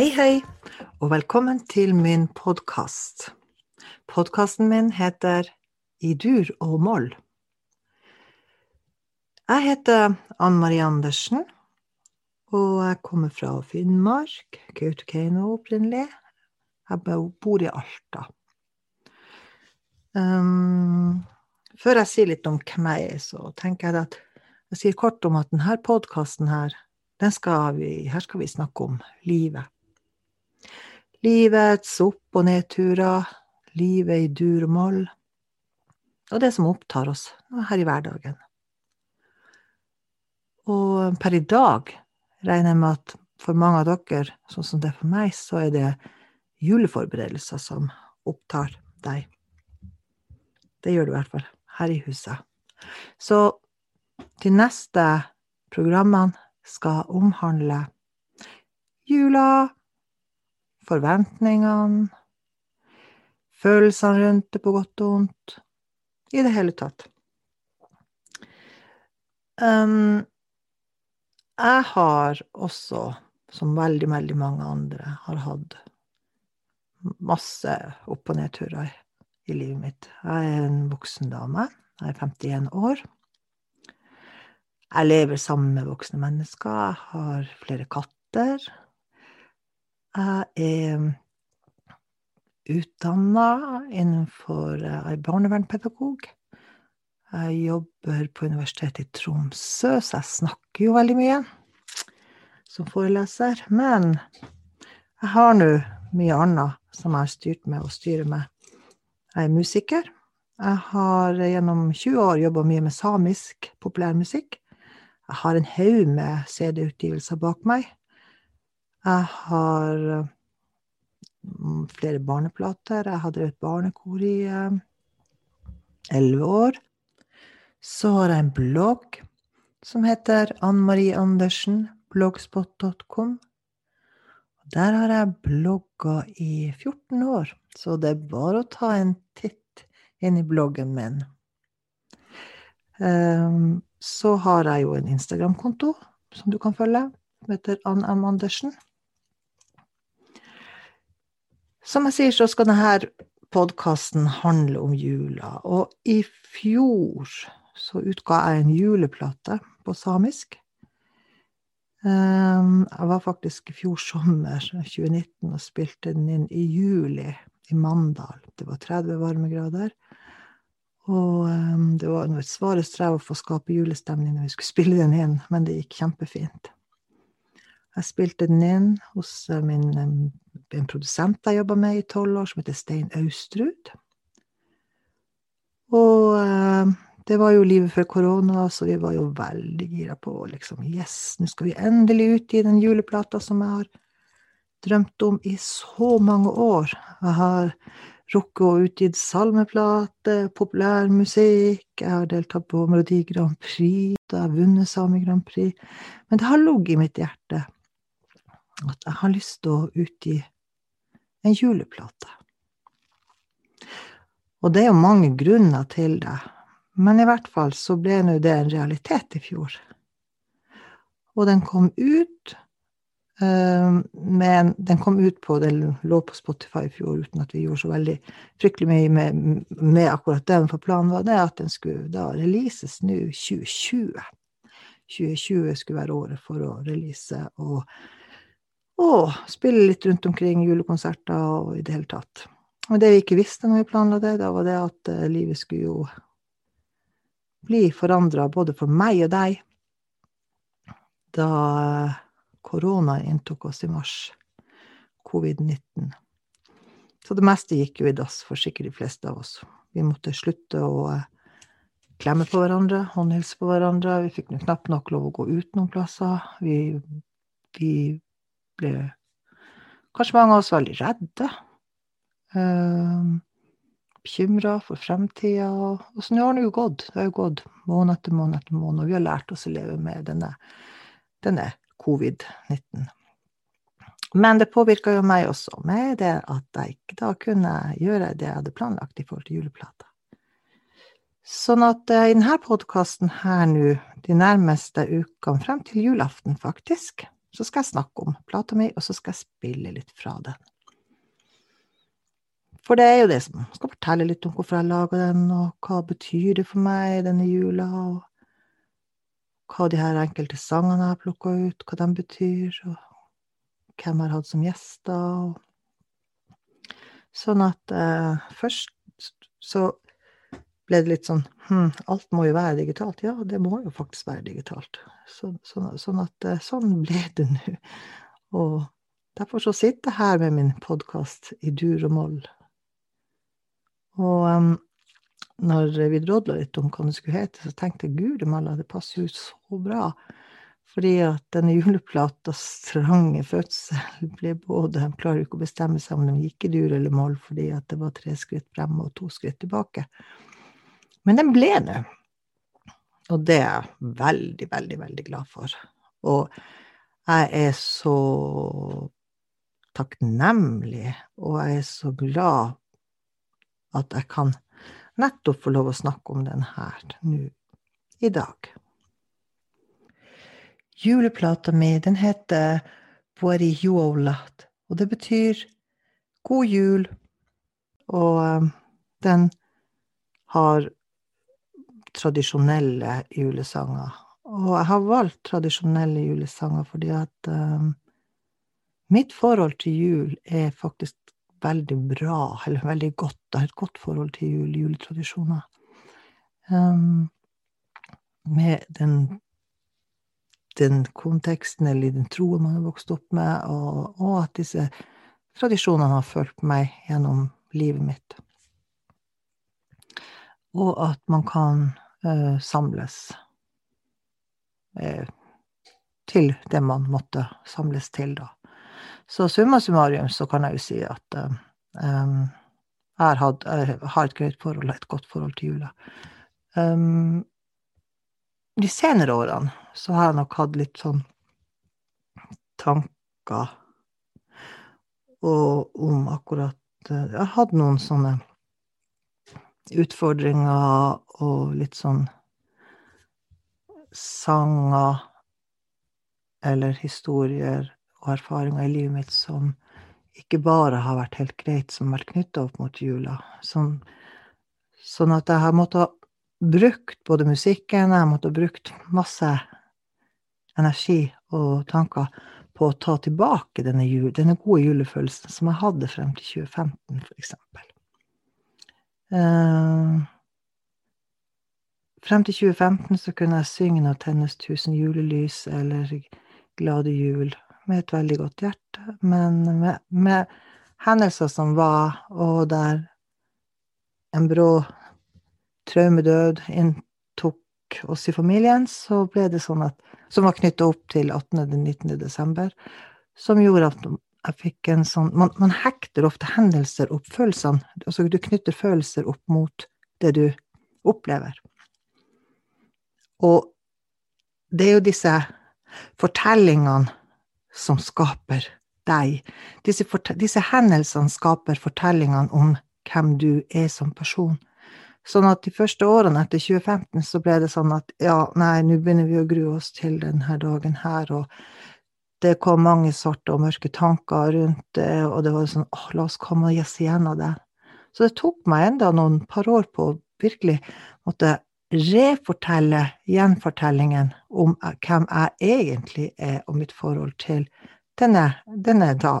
Hei, hei, og velkommen til min podkast. Podkasten min heter I dur og moll. Jeg heter Ann Marie Andersen, og jeg kommer fra Finnmark, Kautokeino opprinnelig. Jeg bor i Alta. Um, før jeg sier litt om hvem jeg er, så tenker jeg at jeg sier kort om at denne podkasten her, skal vi, her skal vi snakke om livet. Livets opp- og nedturer, livet i dur og moll, og det som opptar oss her i hverdagen. Og per i dag regner jeg med at for mange av dere, sånn som det er for meg, så er det juleforberedelser som opptar deg. Det gjør det i hvert fall her i huset. Så de neste programmene skal omhandle jula, forventningene, følelsene rundt det på godt og vondt, i det hele tatt. Um, jeg har også, som veldig, veldig mange andre, har hatt masse opp- og nedturer i livet mitt. Jeg er en voksen dame. Jeg er 51 år. Jeg lever sammen med voksne mennesker. Jeg har flere katter. Jeg er utdanna innenfor Jeg er barnevernspedagog. Jeg jobber på Universitetet i Tromsø, så jeg snakker jo veldig mye som foreleser. Men jeg har nå mye annet som jeg har styrt med og styrer med. Jeg er musiker. Jeg har gjennom 20 år jobba mye med samisk populærmusikk. Jeg har en haug med CD-utgivelser bak meg. Jeg har mm, flere barneplater. Jeg har drevet barnekor i eh, elleve år. Så har jeg en blogg som heter Ann Marie Andersen, blogspot.com. Der har jeg blogga i 14 år, så det er bare å ta en titt inn i bloggen min. Um, så har jeg jo en Instagram-konto som du kan følge, som heter Ann M. Andersen. Som jeg sier, så skal denne podkasten handle om jula. Og i fjor så utga jeg en juleplate på samisk. Ehm, jeg var faktisk i fjor sommer, 2019, og spilte den inn i juli i Mandal. Det var 30 varmegrader. Og um, det var et svare strev å få skape julestemning når vi skulle spille den inn, men det gikk kjempefint. Jeg spilte den inn hos uh, min, um, en produsent jeg jobba med i tolv år, som heter Stein Austrud. Og uh, det var jo livet før korona, så vi var jo veldig gira på liksom Yes, nå skal vi endelig utgi den juleplata som jeg har drømt om i så mange år. Jeg har rukket å utgitt salmeplate, populærmusikk, jeg har deltatt på Melodi Grand Prix, jeg har vunnet Sami Grand Prix. Men det har ligget i mitt hjerte at jeg har lyst til å utgi en juleplate. Og det er jo mange grunner til det, men i hvert fall så ble nå det en realitet i fjor. Og den kom ut Ehm, men den kom ut på Den lå på Spotify i fjor uten at vi gjorde så veldig fryktelig mye med, med akkurat den. For planen var det at den skulle da releases nå 2020. 2020 skulle være året for å release og, og spille litt rundt omkring julekonserter og i det hele tatt. Og det vi ikke visste når vi planla det, da var det at uh, livet skulle jo bli forandra både for meg og deg. Da korona inntok oss i mars. Covid-19. Så det meste gikk jo i dass for sikkert de fleste av oss. Vi måtte slutte å eh, klemme på hverandre, håndhilse på hverandre. Vi fikk knapt nok lov å gå ut noen plasser. Vi, vi ble kanskje mange av oss veldig redde. Eh, Bekymra for fremtida. Og sånn har det jo gått. Det har jo gått måned etter måned etter måned, og vi har lært oss å leve med denne, denne covid-19. Men det påvirka jo meg også, med det at jeg ikke da kunne gjøre det jeg hadde planlagt i forhold til juleplata. Sånn at uh, i denne podkasten her nå, de nærmeste ukene, frem til julaften faktisk, Så skal jeg snakke om plata mi, og så skal jeg spille litt fra den. For det er jo det som skal fortelle litt om hvorfor jeg laga den, og hva betyr det for meg denne jula, og hva de her enkelte sangene jeg har plukka ut, hva de betyr, og hvem jeg har hatt som gjester. Sånn at eh, først så ble det litt sånn hm, alt må jo være digitalt. Ja, det må jo faktisk være digitalt. Så, sånn, sånn at eh, sånn ble det nå. Og derfor så sitter jeg her med min podkast i dur og moll. Og um, når vi drodla litt om hva den skulle hete, så tenkte jeg gud malla, det passer jo så bra. Fordi at denne juleplatas 'Strange fødsel', ble både De klarer ikke å bestemme seg om de gikk i dur eller moll, fordi at det var tre skritt frem og to skritt tilbake. Men den ble nå. Og det er jeg veldig, veldig, veldig glad for. Og jeg er så takknemlig, og jeg er så glad at jeg kan nettopp få lov å snakke om den her nå i dag. Juleplata mi, den heter Buari Juolat, og det betyr god jul, og um, den har tradisjonelle julesanger. Og jeg har valgt tradisjonelle julesanger fordi at um, mitt forhold til jul er faktisk veldig bra, eller veldig godt. Jeg har et godt forhold til jul, juletradisjoner. Um, med den, den, konteksten eller den troen man har vokst opp med, og, og, at disse tradisjonene har fulgt meg gjennom livet mitt. Og at man kan uh, samles uh, til det man måtte samles til, da. Så summa summarum så kan jeg jo si at um, jeg, har jeg har et greit forhold, et godt forhold til jula. Um, de senere årene så har jeg nok hatt litt sånn tanker og om akkurat Jeg har hatt noen sånne utfordringer og litt sånn sanger eller historier og erfaringer i livet mitt som ikke bare har vært helt greit, som har vært knytta opp mot jula. Sånn, sånn, at jeg har måttet brukt både musikken, jeg har måttet brukt masse energi og tanker på å ta tilbake denne, jul, denne gode julefølelsen som jeg hadde frem til 2015, for eksempel. Uh, frem til 2015 så kunne jeg synge 'Når tennes tusen julelys' eller 'Glade jul' med et veldig godt hjerte, men med, med hendelser som var, og der en brå traumedød inntok oss i familien, så ble det sånn at Som var knytta opp til 18.-19. desember, som gjorde at jeg fikk en sånn man, man, hekter ofte hendelser opp følelsene. Altså du knytter følelser opp mot det du opplever. Og det er jo disse fortellingene som skaper deg. Disse, disse hendelsene skaper fortellingene om hvem du er som person. Sånn at de første årene etter 2015 så ble det sånn at ja, nei, nå begynner vi å grue oss til denne dagen her, og det kom mange sorte og mørke tanker rundt det, og det var sånn åh, la oss komme og gi oss av det. Så det tok meg enda noen par år på å virkelig måtte refortelle gjenfortellingen om hvem jeg egentlig er, og mitt forhold til denne, denne da,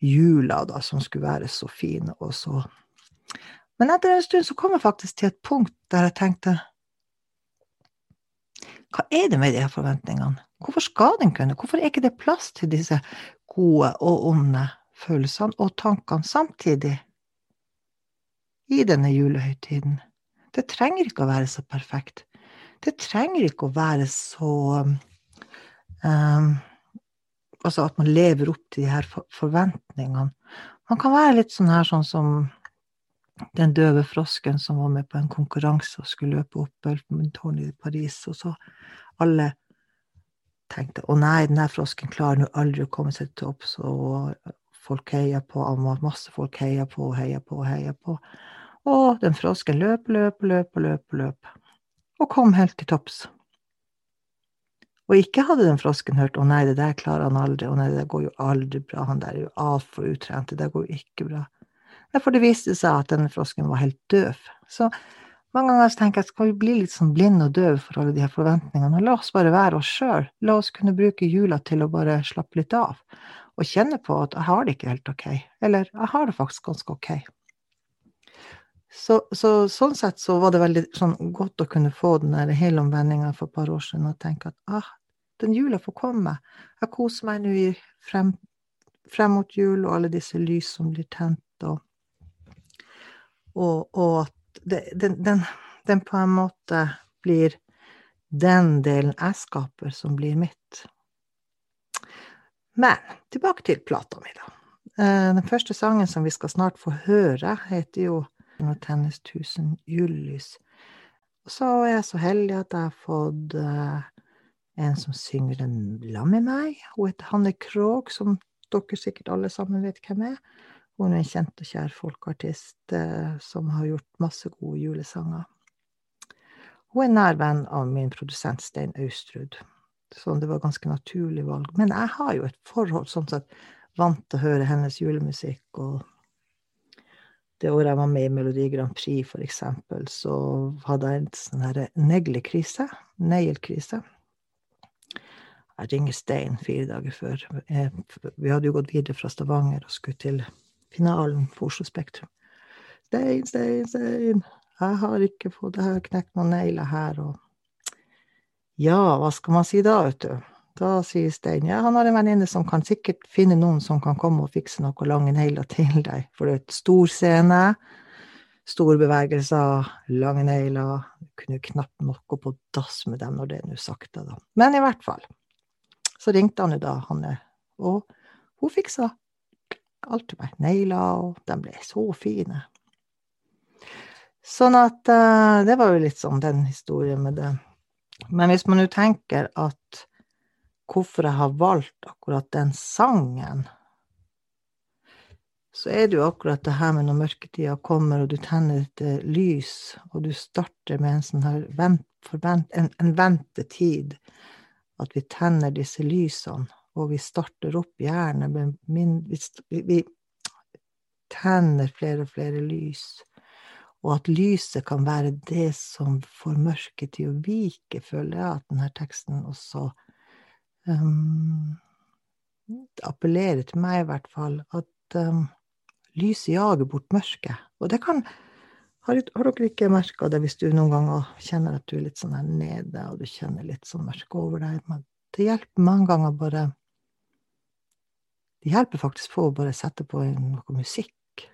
jula, da, som skulle være så fin og så Men etter en stund så kom jeg faktisk til et punkt der jeg tenkte Hva er det med de her forventningene? Hvorfor skal den kunne? Hvorfor er ikke det plass til disse gode og onde følelsene og tankene samtidig i denne julehøytiden? Det trenger ikke å være så perfekt. Det trenger ikke å være så um, Altså at man lever opp til de her forventningene. Man kan være litt sånn her sånn som den døve frosken som var med på en konkurranse og skulle løpe opp Elfenbentårnet i Paris, og så alle tenkte å nei, denne frosken klarer nå aldri å komme seg til topps, og folk heier på, masse folk heier på heier på heier på. Og den frosken løp, løp, løp, løp, løp, og kom helt til topps. Og ikke hadde den frosken hørt 'Å nei, det der klarer han aldri', 'Å nei, det går jo aldri bra', 'Han der er jo altfor utrent', 'Det der går jo ikke bra'. Derfor det viste seg at denne frosken var helt døv. Så mange ganger tenker jeg skal vi bli litt sånn blinde og døve for alle de her forventningene, og la oss bare være oss sjøl. La oss kunne bruke jula til å bare slappe litt av, og kjenne på at jeg har det ikke helt ok, eller jeg har det faktisk ganske ok. Så, så, sånn sett så var det veldig sånn, godt å kunne få den der helomvendinga for et par år siden og tenke at ah, den jula får komme. Jeg koser meg nå frem, frem, mot jul og alle disse lys som blir tent, og, og, og at den, den, den, på en måte blir den delen jeg skaper, som blir mitt. Men tilbake til plata mi, da. Eh, den første sangen som vi skal snart få høre, heter jo når tennes tusen julelys. Så er jeg så heldig at jeg har fått uh, en som synger den lam med meg. Hun heter Hanne Krogh, som dere sikkert alle sammen vet hvem er. Hun er en kjent og kjær folkeartist uh, som har gjort masse gode julesanger. Hun er nær venn av min produsent Stein Austrud, så det var ganske naturlig valg. Men jeg har jo et forhold, sånn sett, vant til å høre hennes julemusikk og det året jeg var med i Melodi Grand Prix, for eksempel, så hadde jeg en sånn her neglekrise. Neglekrise. Jeg ringer Stein fire dager før. Vi hadde jo gått videre fra Stavanger og skulle til finalen for Oslo Spektrum. Stein, Stein, Stein! Jeg har ikke fått Jeg har knekt noen negler her, og Ja, hva skal man si da, vet du? Da sier Stein ja, han har en venninne som kan sikkert finne noen som kan komme og fikse noen lange negler til deg, for det er et stor scene, store bevegelser, lange negler, du kunne knapt nok gå på dass med dem når det er nå sakte, da. Men i hvert fall, så ringte han jo da, Hanne, og hun fiksa alt til meg, negler, og de ble så fine. Sånn at uh, det var jo litt sånn den historien med det. Men hvis man nå tenker at hvorfor jeg har valgt akkurat den sangen, så er det jo akkurat det her med når mørketida kommer, og du tenner et eh, lys, og du starter med en sånn her vent, forvent, en, en ventetid, at vi tenner disse lysene, og vi starter opp gjerne med min, vi, vi tenner flere og flere lys, og at lyset kan være det som får mørket til å vike, føler jeg at denne teksten også um, appellerer til meg, i hvert fall, at um, lyset jager bort mørket. Og det kan har, har dere ikke merka det hvis du noen ganger kjenner at du er litt sånn her nede, og du kjenner litt sånn mørke over deg? Men det hjelper mange ganger bare Det hjelper faktisk på å bare sette på noe musikk.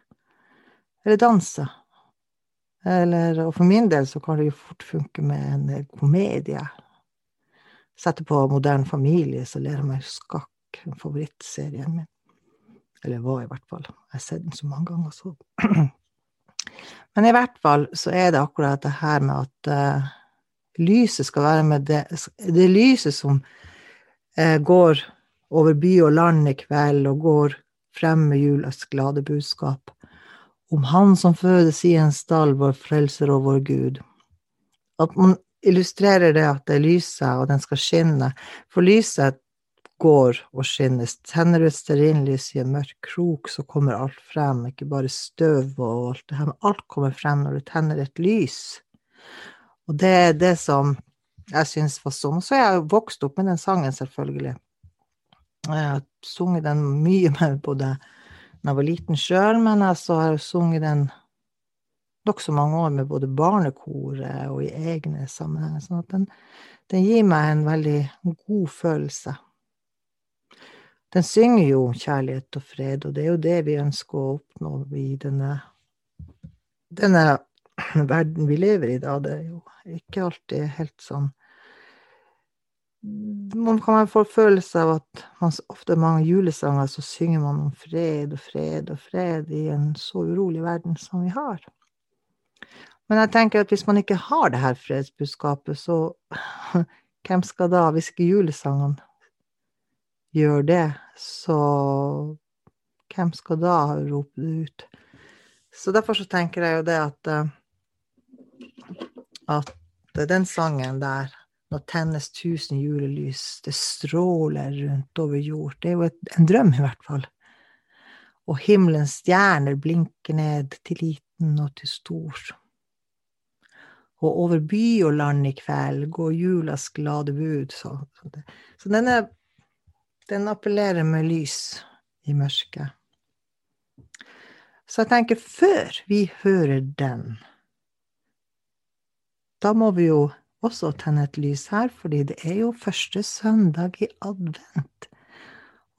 Eller danse. Eller, og for min del så kan det jo fort funke med en komedie Sette på Moderne familie, så ler jeg meg skakk. Favorittserien min. Eller var, i hvert fall. Jeg har sett den så mange ganger, så Men i hvert fall så er det akkurat det her med at uh, lyset skal være med det Det lyset som uh, går over by og land i kveld, og går frem med julas glade budskap. Om Han som fødes i en stall, vår frelser og vår Gud. At man illustrerer det at det lyser, og den skal skinne. For lyset går og skinnes. Tenner du et stearinlys i en mørk krok, så kommer alt frem, ikke bare støv og alt det her, men alt kommer frem når du tenner et lys. Og det er det som jeg syns var sånn. Så er jeg vokst opp med den sangen, selvfølgelig. Jeg har sunget den mye med både da jeg var liten sjøl, men altså, jeg har sunget den nokså mange år med både barnekoret og i egne sammenhenger. sånn at den, den, gir meg en veldig god følelse. Den synger jo kjærlighet og fred, og det er jo det vi ønsker å oppnå i denne, denne verden vi lever i da. Det er jo ikke alltid helt sånn man kan få følelse av at man, ofte mange julesanger så synger man om fred og fred og fred i en så urolig verden som vi har. Men jeg tenker at hvis man ikke har det her fredsbudskapet, så hvem skal da, hvis ikke julesangene gjør det, så hvem skal da rope det ut? Så derfor så tenker jeg jo det at at den sangen der Nå tennes tusen julelys, det stråler rundt over jord. Det er jo et, en drøm, i hvert fall. Og himmelens stjerner blinker ned til liten og til stor. Og over by og land i kveld går julas glade bud. Så, så denne den appellerer med lys i mørket. Så jeg tenker, før vi hører den, da må vi jo også tenne et lys her, fordi det er jo første søndag i advent.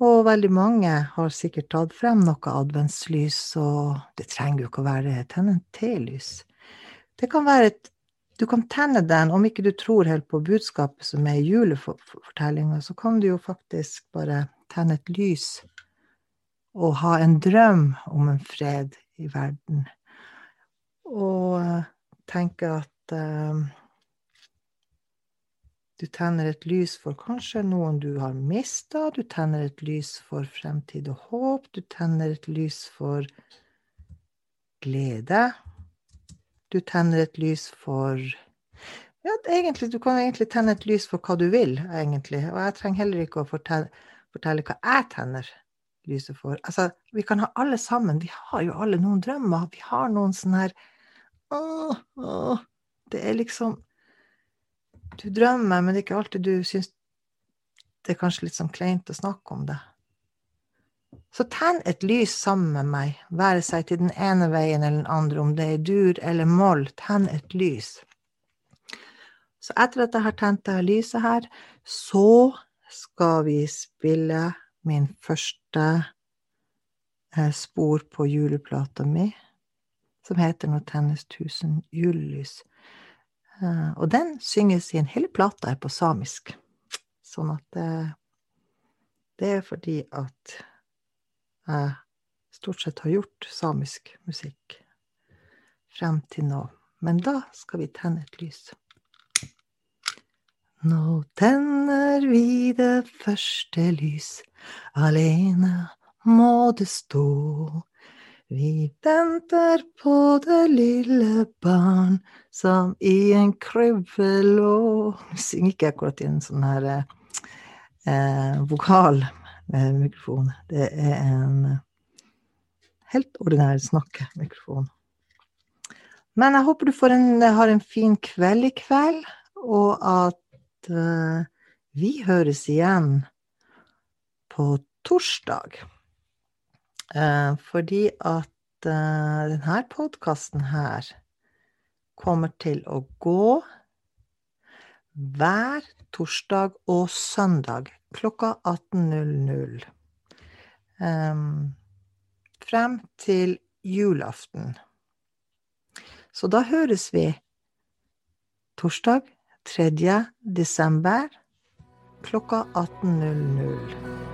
Og veldig mange har sikkert tatt frem noe adventslys, og det trenger jo ikke å være tenne telys. Det kan være et Du kan tenne den, om ikke du tror helt på budskapet som er i julefortellinga, så kan du jo faktisk bare tenne et lys og ha en drøm om en fred i verden. Og eh, tenke at uh, du tenner et lys for kanskje noen du har mista. Du tenner et lys for fremtid og håp. Du tenner et lys for glede. Du tenner et lys for Ja, egentlig, du kan egentlig tenne et lys for hva du vil, egentlig. Og jeg trenger heller ikke å fortelle, fortelle hva jeg tenner lyset for. Altså, vi kan ha alle sammen Vi har jo alle noen drømmer. Vi har noen sånne her Åh, åh. Det er liksom du drømmer, men det er ikke alltid du syns det er kanskje litt sånn kleint å snakke om det. Så tenn et lys sammen med meg, være seg til den ene veien eller den andre, om det er dur eller moll, tenn et lys. Så etter at jeg har tent det lyset her, så skal vi spille min første eh, spor på juleplata mi, som heter Nå tennes tusen julelys. Eh, og den synges i en hel plate på samisk. Sånn at det, det er fordi at jeg stort sett har gjort samisk musikk frem til nå. Men da skal vi tenne et lys. Nå tenner vi det første lys, alene må det stå. Vi venter på det lille barn som i en krybbe lå Nå synger ikke akkurat i en sånn her eh, vokalmikrofon. Det er en helt ordinær snakkemikrofon. Men jeg håper du en, har en fin kveld i kveld, og at eh, vi høres igjen på torsdag. Eh, fordi at eh, denne podkasten her kommer til å gå hver torsdag og søndag klokka 18.00. Um, frem til julaften. Så da høres vi torsdag 3. desember klokka 18.00.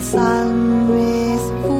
sun with